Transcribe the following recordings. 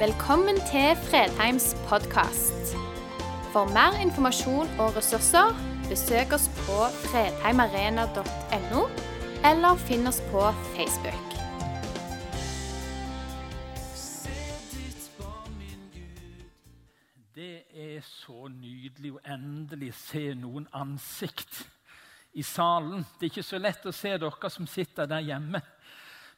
Velkommen til Fredheims podkast. For mer informasjon og ressurser, besøk oss på fredheimarena.no, eller finn oss på Facebook. Det er så nydelig å endelig se noen ansikt i salen. Det er ikke så lett å se dere som sitter der hjemme.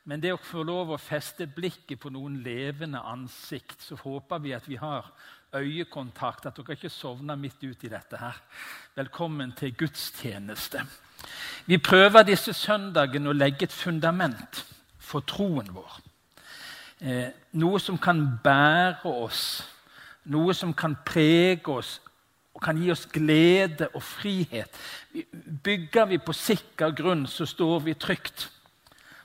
Men det å få lov å feste blikket på noen levende ansikt, så håper vi at vi har øyekontakt, at dere ikke sovner midt uti dette her. Velkommen til gudstjeneste. Vi prøver disse søndagene å legge et fundament for troen vår. Eh, noe som kan bære oss, noe som kan prege oss og kan gi oss glede og frihet. Bygger vi på sikker grunn, så står vi trygt.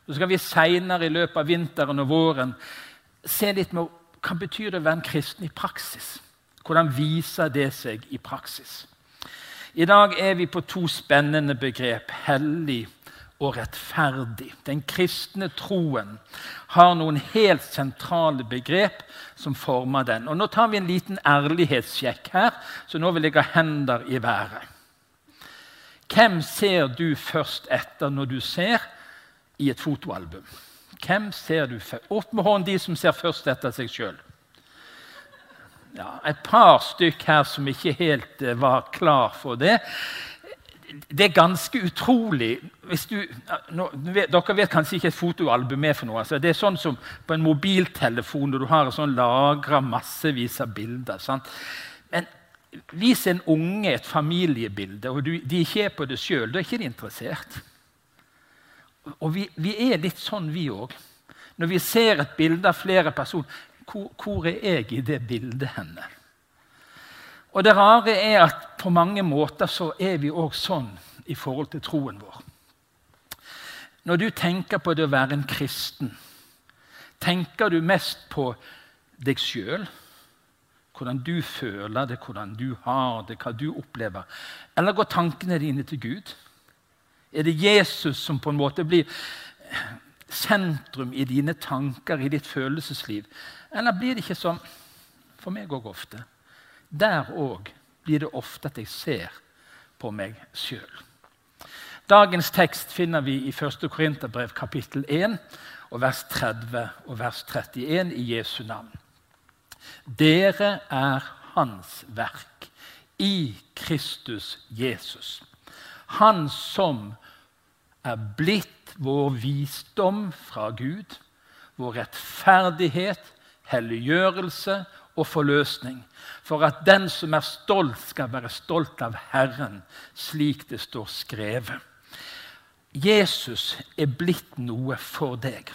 Så skal vi seinere i løpet av vinteren og våren se litt med hva betyr det å være en kristen i praksis. Hvordan viser det seg i praksis? I dag er vi på to spennende begrep hellig og rettferdig. Den kristne troen har noen helt sentrale begrep som former den. Og Nå tar vi en liten ærlighetssjekk her, så nå vil jeg ha hender i været. Hvem ser du først etter når du ser i et fotoalbum. Hvem ser du Opp med hånden de som ser først etter seg sjøl. Ja, et par stykk her som ikke helt uh, var klar for det. Det er ganske utrolig du, nå, Dere vet kanskje ikke et fotoalbum er for noe. Altså, det er sånn som på en mobiltelefon når du har sånn lagra massevis av bilder. Sant? Men vis en unge et familiebilde, og du, de ikke er på det sjøl. Da er ikke de interessert. Og vi, vi er litt sånn, vi òg. Når vi ser et bilde av flere personer hvor, hvor er jeg i det bildet henne? Og det rare er at på mange måter så er vi òg sånn i forhold til troen vår. Når du tenker på det å være en kristen, tenker du mest på deg sjøl? Hvordan du føler det, hvordan du har det, hva du opplever? Eller går tankene dine til Gud? Er det Jesus som på en måte blir sentrum i dine tanker, i ditt følelsesliv? Eller blir det ikke sånn for meg òg ofte? Der òg blir det ofte at jeg ser på meg sjøl. Dagens tekst finner vi i 1. Korinterbrev kapittel 1 og vers 30 og vers 31 i Jesu navn. Dere er Hans verk i Kristus Jesus han som er blitt vår visdom fra Gud, vår rettferdighet, helliggjørelse og forløsning, for at den som er stolt, skal være stolt av Herren, slik det står skrevet. Jesus er blitt noe for deg.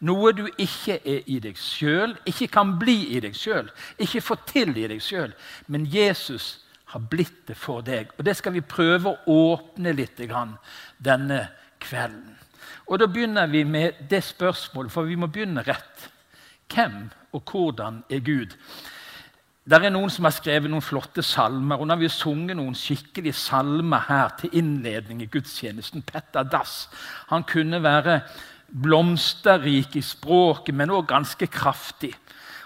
Noe du ikke er i deg sjøl, ikke kan bli i deg sjøl, ikke få til i deg sjøl. Men Jesus har blitt det for deg. Og Det skal vi prøve å åpne litt denne kvelden. Og Da begynner vi med det spørsmålet, for vi må begynne rett. Hvem og hvordan er Gud? Det er noen som har skrevet noen flotte salmer. og Nå har vi sunget noen skikkelige salmer her til innledning i gudstjenesten. Petter Dass han kunne være blomsterrik i språket, men òg ganske kraftig.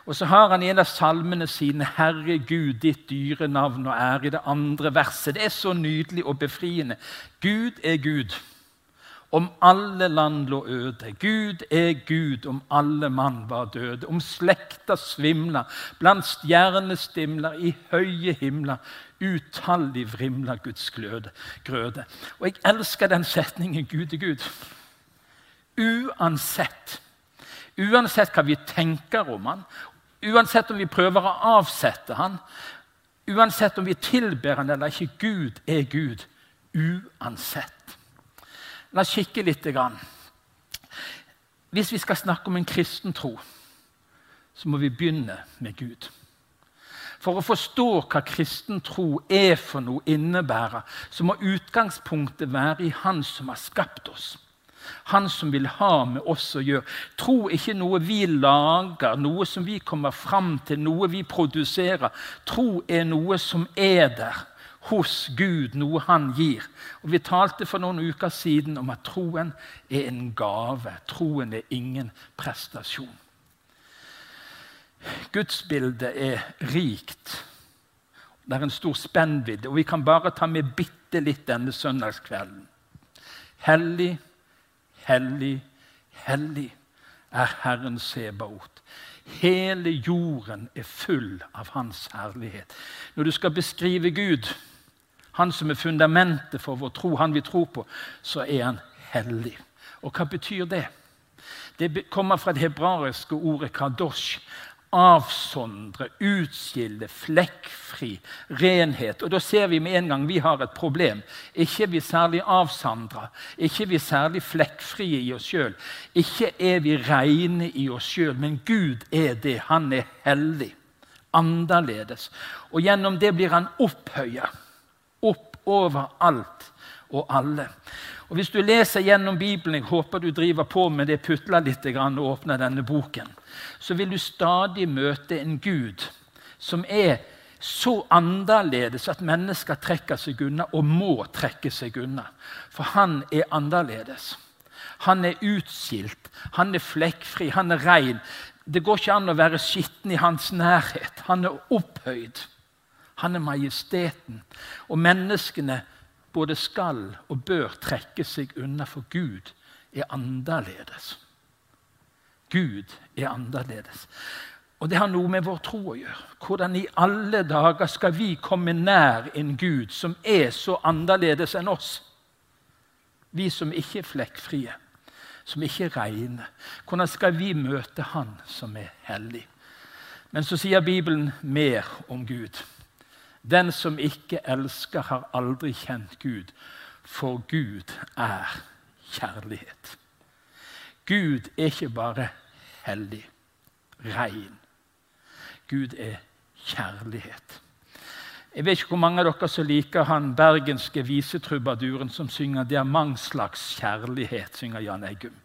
Og så har han i en av salmene sine 'Herre Gud, ditt dyre navn og ære' i det andre verset. Det er så nydelig og befriende. Gud er Gud. Om alle land lå øde. Gud er Gud om alle mann var døde. Om slekta svimla, blant stjernestimler i høye himler. Utallig vrimla Guds gløde, grøde. Og jeg elsker den setningen 'Gud er Gud'. Uansett Uansett hva vi tenker om han, Uansett om vi prøver å avsette han, uansett om vi tilber han eller ikke. Gud er Gud uansett. La oss kikke litt. Hvis vi skal snakke om en kristen tro, så må vi begynne med Gud. For å forstå hva kristen tro er for noe innebærer, så må utgangspunktet være i Han som har skapt oss. Han som vil ha med oss å gjøre. Tro ikke noe vi lager, noe som vi kommer fram til, noe vi produserer. Tro er noe som er der hos Gud, noe han gir. Og Vi talte for noen uker siden om at troen er en gave. Troen er ingen prestasjon. Gudsbildet er rikt. Det er en stor spennvidde, og vi kan bare ta med bitte litt denne søndagskvelden. Hellig, hellig, hellig er Herren Sebaot. Hele jorden er full av Hans herlighet. Når du skal beskrive Gud, Han som er fundamentet for vår tro, Han vi tror på, så er Han hellig. Og hva betyr det? Det kommer fra det hebraiske ordet kadosh, avsondre, utskille, flekkfri, renhet. Og Da ser vi med en gang vi har et problem. Ikke er vi særlig avsandra, ikke er vi særlig flekkfrie i oss sjøl. Ikke er vi reine i oss sjøl, men Gud er det. Han er hellig. Annerledes. Og gjennom det blir han opphøya. Opp over alt og alle. Og Hvis du leser gjennom Bibelen, jeg håper du driver på med det, putler litt og åpner denne boken, så vil du stadig møte en Gud som er så annerledes at mennesker trekker seg unna og må trekke seg unna. For han er annerledes. Han er utskilt, han er flekkfri, han er rein. Det går ikke an å være skitten i hans nærhet. Han er opphøyd. Han er majesteten. Og menneskene både skal og bør trekke seg unna, for Gud er annerledes. Gud er annerledes. Og det har noe med vår tro å gjøre. Hvordan i alle dager skal vi komme nær en Gud som er så annerledes enn oss? Vi som ikke er flekkfrie, som ikke er reine. Hvordan skal vi møte Han som er hellig? Men så sier Bibelen mer om Gud. Den som ikke elsker, har aldri kjent Gud, for Gud er kjærlighet. Gud er ikke bare hellig, rein. Gud er kjærlighet. Jeg vet ikke hvor mange av dere som liker han bergenske visetrubaduren som synger 'Det er mangslags kjærlighet', synger Jan Eggum.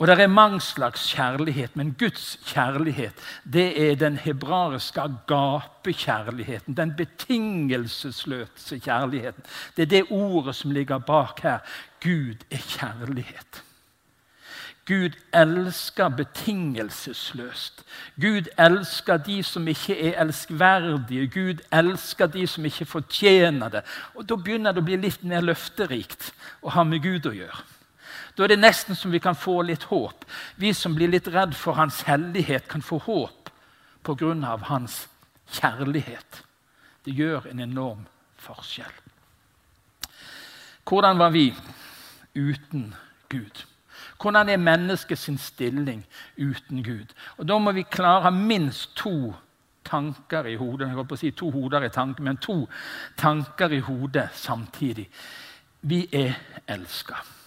Og det er mange slags kjærlighet, men Guds kjærlighet det er den hebraiske agapekjærligheten. Den betingelsesløse kjærligheten. Det er det ordet som ligger bak her. Gud er kjærlighet. Gud elsker betingelsesløst. Gud elsker de som ikke er elskverdige. Gud elsker de som ikke fortjener det. Og Da begynner det å bli litt mer løfterikt å ha med Gud å gjøre. Da er det nesten som vi kan få litt håp. Vi som blir litt redd for hans hellighet, kan få håp pga. hans kjærlighet. Det gjør en enorm forskjell. Hvordan var vi uten Gud? Hvordan er menneskets stilling uten Gud? Og Da må vi klare minst to tanker i hodet. Jeg på å si to hoder i tanken, men to tanker i hodet samtidig. Vi er elska.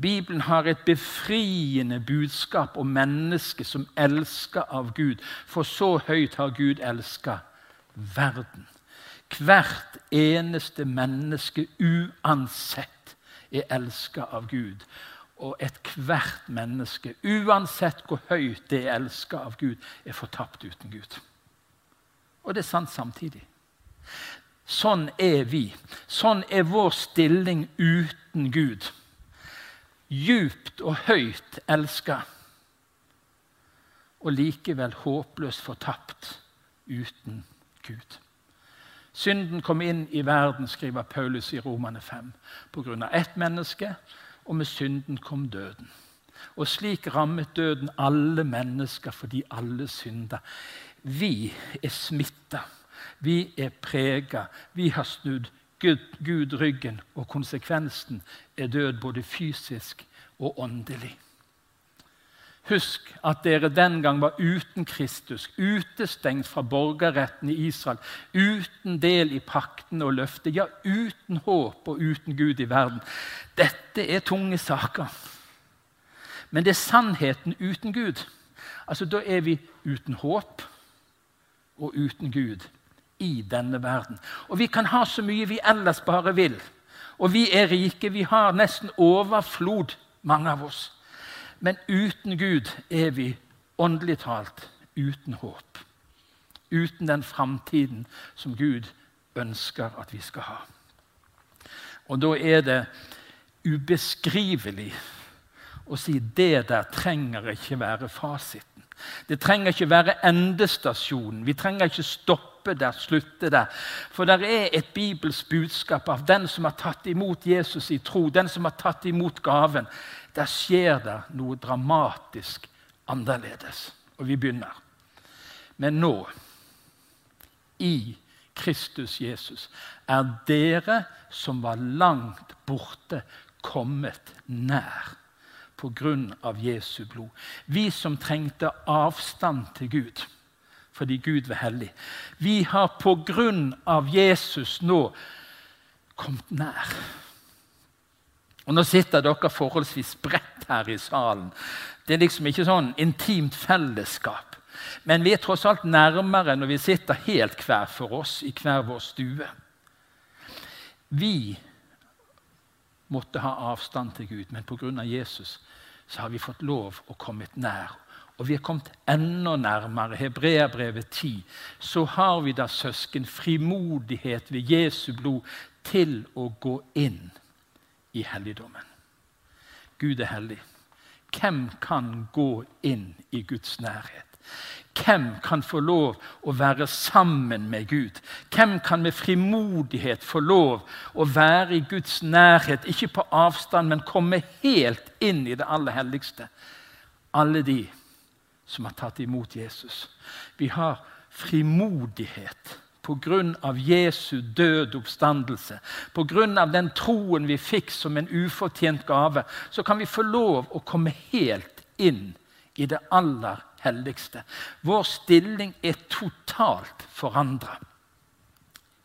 Bibelen har et befriende budskap om mennesket som elsker av Gud. For så høyt har Gud elska verden. Hvert eneste menneske, uansett, er elska av Gud. Og ethvert menneske, uansett hvor høyt det er elska av Gud, er fortapt uten Gud. Og det er sant samtidig. Sånn er vi. Sånn er vår stilling uten Gud djupt og høyt elska, og likevel håpløst fortapt uten Gud. Synden kom inn i verden, skriver Paulus i Romane 5, pga. ett menneske, og med synden kom døden. Og slik rammet døden alle mennesker fordi alle synder. Vi er smitta. Vi er prega. Vi har snudd Gud, Gud ryggen, og konsekvensen er død både fysisk og åndelig. Husk at dere den gang var uten Kristus, utestengt fra borgerretten i Israel, uten del i pakten og løftet, ja, uten håp og uten Gud i verden. Dette er tunge saker. Men det er sannheten uten Gud. Altså, Da er vi uten håp og uten Gud i denne verden. Og vi kan ha så mye vi ellers bare vil. Og vi er rike. Vi har nesten overflod, mange av oss. Men uten Gud er vi åndelig talt uten håp. Uten den framtiden som Gud ønsker at vi skal ha. Og da er det ubeskrivelig å si det der trenger ikke være fasiten. Det trenger ikke være endestasjonen. Vi trenger ikke stoppe der, slutte der. For det er et bibelsk budskap av den som har tatt imot Jesus i tro, den som har tatt imot gaven. Der skjer det noe dramatisk annerledes. Og vi begynner. Men nå, i Kristus Jesus, er dere som var langt borte, kommet nær på grunn av Jesu blod. Vi som trengte avstand til Gud fordi Gud var hellig. Vi har på grunn av Jesus nå kommet nær. Og Nå sitter dere forholdsvis bredt her i salen. Det er liksom ikke sånn intimt fellesskap. Men vi er tross alt nærmere når vi sitter helt hver for oss i hver vår stue. Vi måtte ha avstand til Gud, men pga. Jesus så har vi fått lov å komme nær. Og vi er kommet enda nærmere. Hebreabrevet 10. Så har vi da, søsken, frimodighet ved Jesu blod til å gå inn i helligdommen. Gud er hellig. Hvem kan gå inn i Guds nærhet? Hvem kan få lov å være sammen med Gud? Hvem kan med frimodighet få lov å være i Guds nærhet, ikke på avstand, men komme helt inn i det aller helligste? Alle de som har tatt imot Jesus. Vi har frimodighet pga. Jesu død oppstandelse, pga. den troen vi fikk som en ufortjent gave, så kan vi få lov å komme helt inn i det aller helligste. Vår stilling er totalt forandra.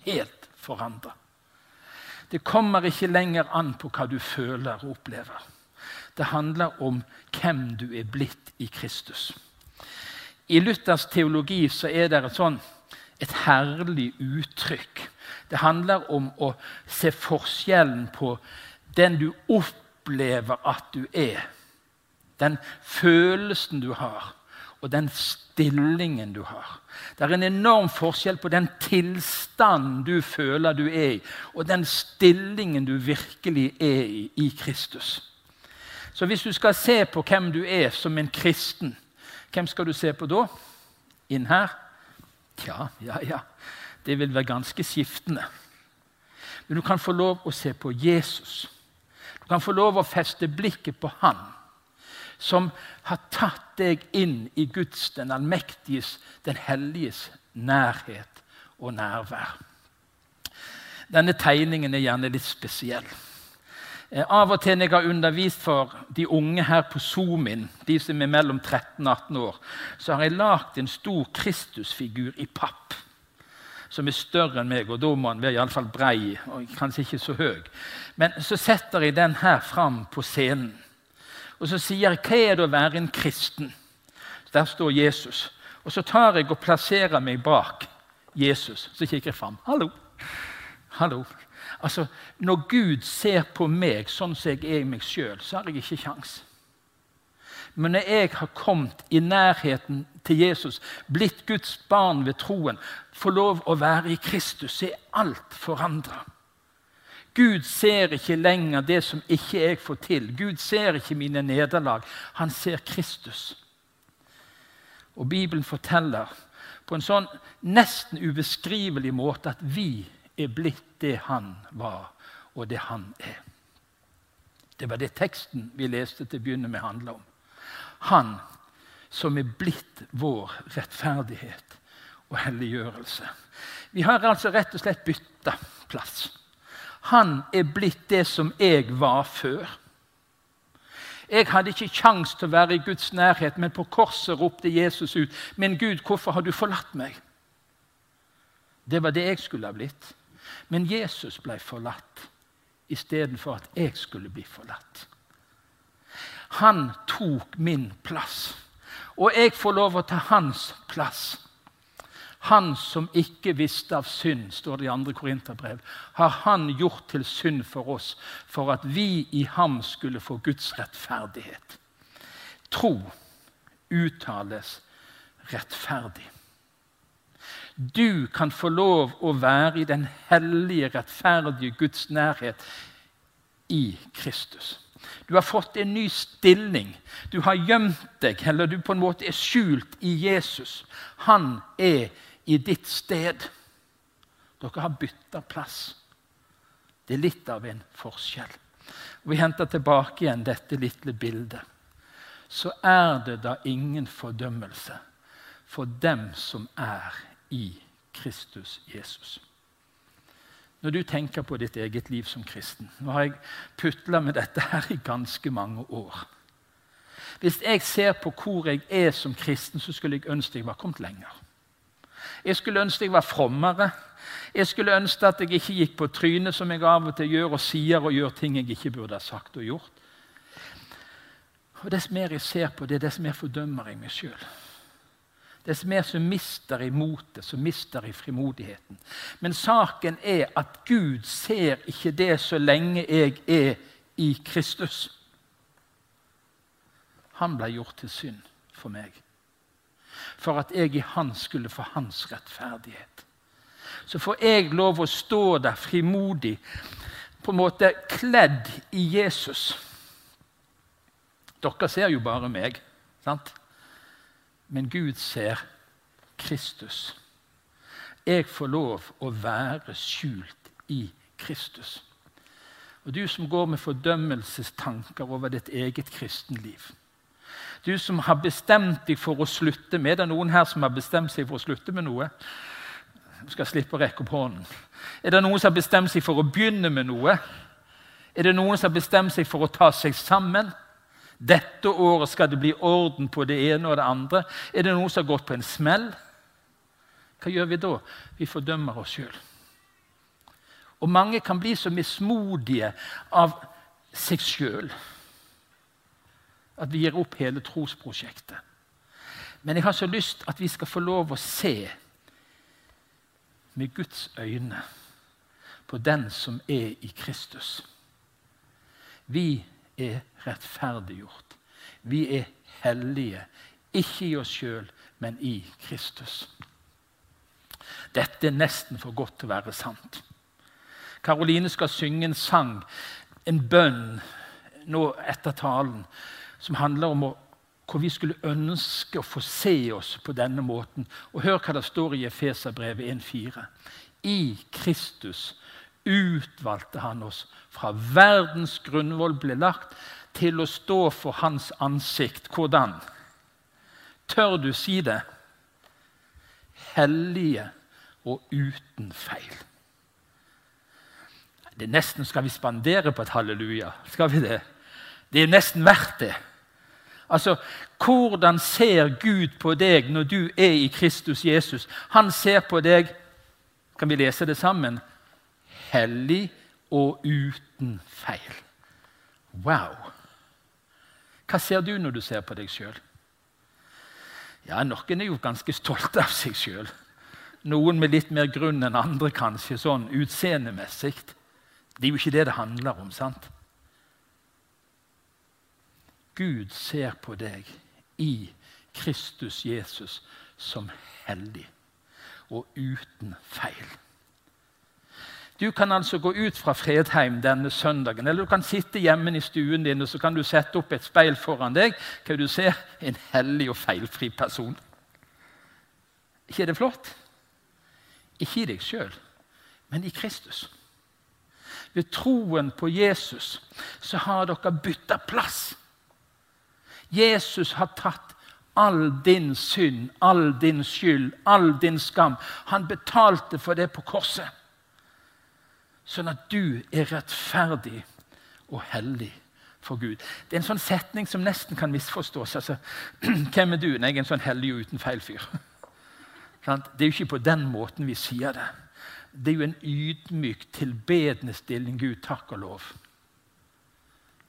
Helt forandra. Det kommer ikke lenger an på hva du føler og opplever. Det handler om hvem du er blitt i Kristus. I Luthers teologi så er det et, sånn, et herlig uttrykk. Det handler om å se forskjellen på den du opplever at du er, den følelsen du har, og den stillingen du har. Det er en enorm forskjell på den tilstanden du føler du er i, og den stillingen du virkelig er i i Kristus. Så hvis du skal se på hvem du er som en kristen, hvem skal du se på da? Inn her? Tja, ja, ja. Det vil være ganske skiftende. Men du kan få lov å se på Jesus. Du kan få lov å feste blikket på Han som har tatt deg inn i Guds, den allmektiges, den helliges nærhet og nærvær. Denne tegningen er gjerne litt spesiell. Eh, av og til når jeg har undervist for de unge her på Zoomin, de som er mellom 13 og 18 år, så har jeg lagd en stor Kristusfigur i papp. Som er større enn meg, og da må den være iallfall brei og kanskje ikke så høy. Men så setter jeg den her fram på scenen. Og så sier jeg hva er det å være en kristen? Der står Jesus. Og så tar jeg og plasserer meg bak Jesus. Så kikker jeg fram. Hallo. Hallo. Altså, Når Gud ser på meg sånn som jeg er i meg sjøl, så har jeg ikke kjangs. Men når jeg har kommet i nærheten til Jesus, blitt Guds barn ved troen, får lov å være i Kristus, så er alt forandra. Gud ser ikke lenger det som ikke jeg får til. Gud ser ikke mine nederlag. Han ser Kristus. Og Bibelen forteller på en sånn nesten ubeskrivelig måte at vi er blitt det han var, og det han er. Det var det teksten vi leste til å begynne med, handla om. Han som er blitt vår rettferdighet og helliggjørelse. Vi har altså rett og slett bytta plass. Han er blitt det som jeg var før. Jeg hadde ikke kjangs til å være i Guds nærhet, men på korset ropte Jesus ut, 'Men Gud, hvorfor har du forlatt meg?' Det var det jeg skulle ha blitt. Men Jesus ble forlatt istedenfor at jeg skulle bli forlatt. Han tok min plass, og jeg får lov å ta hans plass. Han som ikke visste av synd, står det i 2. Korinterbrev, har han gjort til synd for oss, for at vi i ham skulle få Guds rettferdighet. Tro uttales rettferdig. Du kan få lov å være i den hellige, rettferdige Guds nærhet i Kristus. Du har fått en ny stilling. Du har gjemt deg, eller du på en måte er skjult i Jesus. Han er i ditt sted. Dere har bytta plass. Det er litt av en forskjell. Vi henter tilbake igjen dette lille bildet. Så er det da ingen fordømmelse for dem som er i Kristus Jesus. Når du tenker på ditt eget liv som kristen Nå har jeg putla med dette her i ganske mange år. Hvis jeg ser på hvor jeg er som kristen, så skulle jeg ønske jeg var kommet lenger. Jeg skulle ønske jeg var frommere. Jeg skulle ønske at jeg ikke gikk på trynet, som jeg av og til gjør, og sier og gjør ting jeg ikke burde ha sagt og gjort. Og Dess mer jeg ser på det, dess mer fordømmer jeg meg sjøl. Dess mer så mister i motet, så mister i frimodigheten. Men saken er at Gud ser ikke det så lenge jeg er i Kristus. Han ble gjort til synd for meg, for at jeg i Han skulle få hans rettferdighet. Så får jeg lov å stå der frimodig, på en måte kledd i Jesus. Dere ser jo bare meg. sant? Men Gud ser Kristus. Jeg får lov å være skjult i Kristus. Og du som går med fordømmelsestanker over ditt eget kristenliv. Du som har bestemt deg for å slutte med Er Det noen her som har bestemt seg for å slutte med noe. Du skal slippe å rekke opp hånden. Er det noen som har bestemt seg for å begynne med noe? Er det noen som har bestemt seg for å ta seg sammen? Dette året skal det bli orden på det ene og det andre. Er det noen som har gått på en smell? Hva gjør vi da? Vi fordømmer oss sjøl. Og mange kan bli så mismodige av seg sjøl at vi gir opp hele trosprosjektet. Men jeg har så lyst at vi skal få lov å se med Guds øyne på den som er i Kristus. Vi er rettferdiggjort. Vi er hellige, ikke i oss sjøl, men i Kristus. Dette er nesten for godt til å være sant. Karoline skal synge en sang, en bønn, nå etter talen, som handler om å, hvor vi skulle ønske å få se oss på denne måten. Og Hør hva det står i Efeserbrevet 1,4. I Kristus utvalgte han oss fra verdens grunnvoll ble lagt, til å stå for hans ansikt. Hvordan? Tør du si det? Hellige og uten feil. Det er nesten Skal vi spandere på et halleluja? Skal vi det? Det er nesten verdt det. Altså, Hvordan ser Gud på deg når du er i Kristus Jesus? Han ser på deg Kan vi lese det sammen? Hellig og uten feil. Wow! Hva ser du når du ser på deg sjøl? Ja, noen er jo ganske stolte av seg sjøl. Noen med litt mer grunn enn andre, kanskje, sånn utseendemessig. Det er jo ikke det det handler om, sant? Gud ser på deg i Kristus Jesus som hellig og uten feil. Du kan altså gå ut fra Fredheim denne søndagen, eller du kan sitte hjemme i stuen din og så kan du sette opp et speil foran deg. Hva du ser? En hellig og feilfri person. ikke er det flott? Ikke i deg sjøl, men i Kristus. Ved troen på Jesus så har dere bytta plass. Jesus har tatt all din synd, all din skyld, all din skam. Han betalte for det på korset sånn at du er rettferdig og hellig for Gud. Det er en sånn setning som nesten kan misforstås. Altså, hvem er du? Nei, jeg er en sånn hellig og uten feil fyr. Det er jo ikke på den måten vi sier det. Det er jo en ydmyk, tilbedende stilling. Gud, takk og lov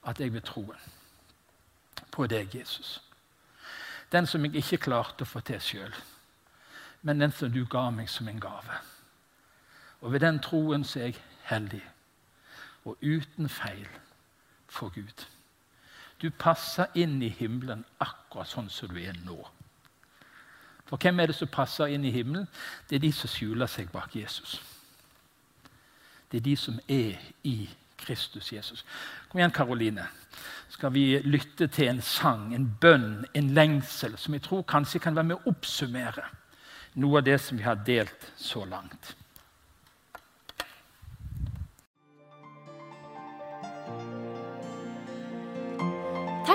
at jeg vil troen på deg, Jesus. Den som jeg ikke klarte å få til sjøl, men den som du ga meg som en gave. Og ved den troen så er jeg hellig og uten feil for Gud. Du passer inn i himmelen akkurat sånn som du er nå. For hvem er det som passer inn i himmelen? Det er de som skjuler seg bak Jesus. Det er de som er i Kristus Jesus. Kom igjen, Karoline. Skal vi lytte til en sang, en bønn, en lengsel, som jeg tror kanskje kan være med å oppsummere noe av det som vi har delt så langt.